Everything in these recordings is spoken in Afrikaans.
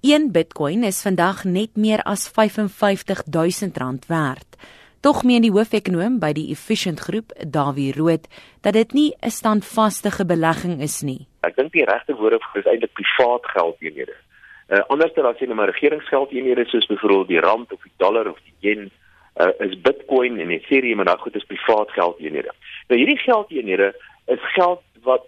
Een Bitcoin is vandag net meer as R55000 werd. Tog meen die hoofekonoom by die Efficient Groep, Dawie Rood, dat dit nie 'n standvaste belegging is nie. Ek dink die regte woord is eintlik privaat geldeenhede. Uh, anders dan as jy 'n regeringsgeldeenhede soos byvoorbeeld die rand of die dollar of die yen, uh, is Bitcoin en Ethereum en daai goed is privaat geldeenhede. Nou hierdie geldeenhede is geld wat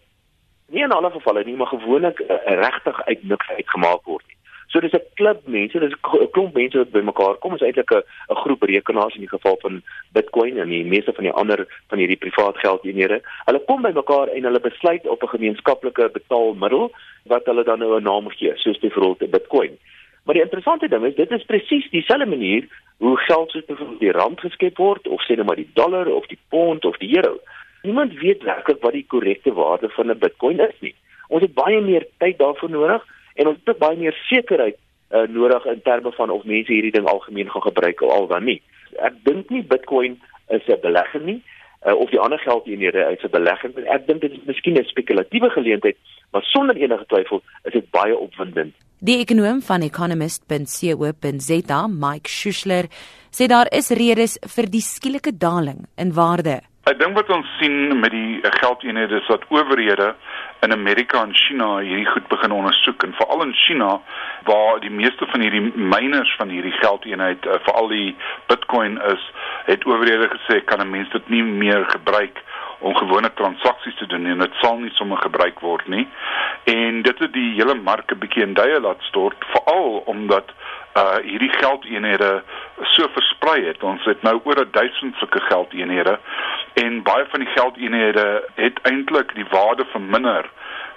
nie in alle gevalle nie, maar gewoonlik uh, regtig uit niks uitgemaak word. So dis 'n klub mense, dis 'n klomp mense wat bymekaar kom. Is eintlik 'n groep rekenaars in die geval van Bitcoin en die meeste van die ander van hierdie privaat geldeenhede. Hulle kom bymekaar en hulle besluit op 'n gemeenskaplike betaalmiddel wat hulle dan nou 'n naam gee, soos byvoorbeeld Bitcoin. Maar die interessante ding is dit is presies dieselfde manier hoe geld soos byvoorbeeld die rand geskep word of sê net maar die dollar of die pond of die euro. Niemand weet werklik wat die korrekte waarde van 'n Bitcoin is nie. Ons het baie meer tyd daarvoor nodig en ons het baie meer sekerheid uh, nodig in terme van of mense hierdie ding algemeen gaan gebruik of al dan nie. Ek dink nie Bitcoin is 'n belegging nie uh, of die ander geldeenhede is 'n belegging. Ek dink dit is miskien 'n spekulatiewe geleentheid, maar sonder enige twyfel is dit baie opwindend. Die ekonom van economist.co.za, Mike Schuessler, sê daar is redes vir die skielike daling in waarde. Ek dink wat ons sien met die geldeenhede is dat owerhede in Amerika en China hierdie goed begin ondersoek en veral in China waar die meeste van hierdie miners van hierdie geldeenheid uh, veral die Bitcoin is, het owerhede gesê kan 'n mens dit nie meer gebruik om gewone transaksies te doen en dit sal nie sommer gebruik word nie. En dit het die hele mark 'n bietjie in duie laat stort, veral omdat uh hierdie geldeenhede so versprei het. Ons het nou oor 1000 sulke geldeenhede en baie van die geldeenhede het eintlik die waarde verminder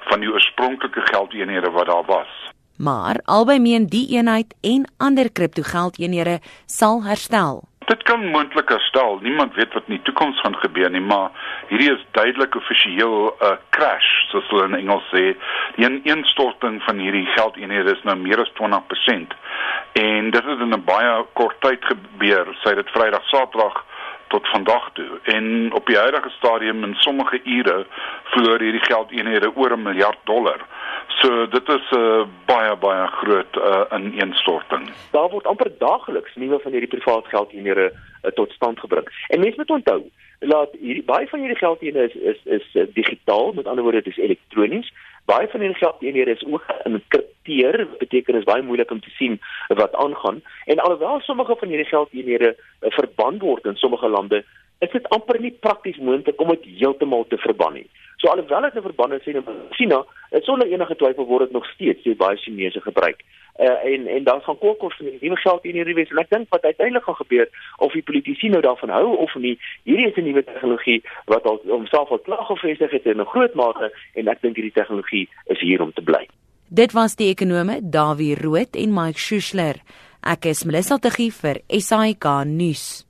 van die oorspronklike geldeenhede wat daar was. Maar albei meen die eenheid en ander kriptogeldeenhede sal herstel. Dit kan moontlik herstel. Niemand weet wat in die toekoms gaan gebeur nie, maar hierdie is duidelik offisieel 'n uh, crash, soos hulle in Engels sê. Die ineenstorting van hierdie geldeenhede is nou meer as 20%. En dit het in 'n baie kort tyd gebeur, sê dit Vrydag, Saterdag tot vandag toe. En op die huidige stadium in sommige ure verloor hierdie geldeenhede oor 'n miljard dollar. So dit is 'n uh, baie baie groot uh, ineenstorting. Daar word amper daagliks nuwe van hierdie privaat geldeenhede uh, tot stand gebring. En mense moet onthou, laat hierdie baie van hierdie geldeenhede is is is uh, digitaal, met ander woorde dit is elektronies. Baie van hierdie geldeenhede is ook geïnkripteer, wat beteken is baie moeilik om te sien wat aangaan. En alhoewel sommige van hierdie geldeenhede uh, verbân word in sommige lande, is dit amper nie prakties moontlik om dit heeltemal te verban nie. So alhoewel dit 'n verband is in China, sonder enige twyfel word dit nog steeds deur baie Chinese gebruik. Uh, en en daar gaan kokos van die nuwe geld in hierdie wes en ek dink wat uiteindelik gaan gebeur of die politici nou daarvan hou of nie, hierdie is 'n nuwe tegnologie wat al homself al klaar gevestig het in 'n groot mate en ek dink hierdie tegnologie is hier om te bly. Dit was die ekonome Dawie Rood en Mike Schuessler. Ek is Melissa Tuggie vir SAK nuus.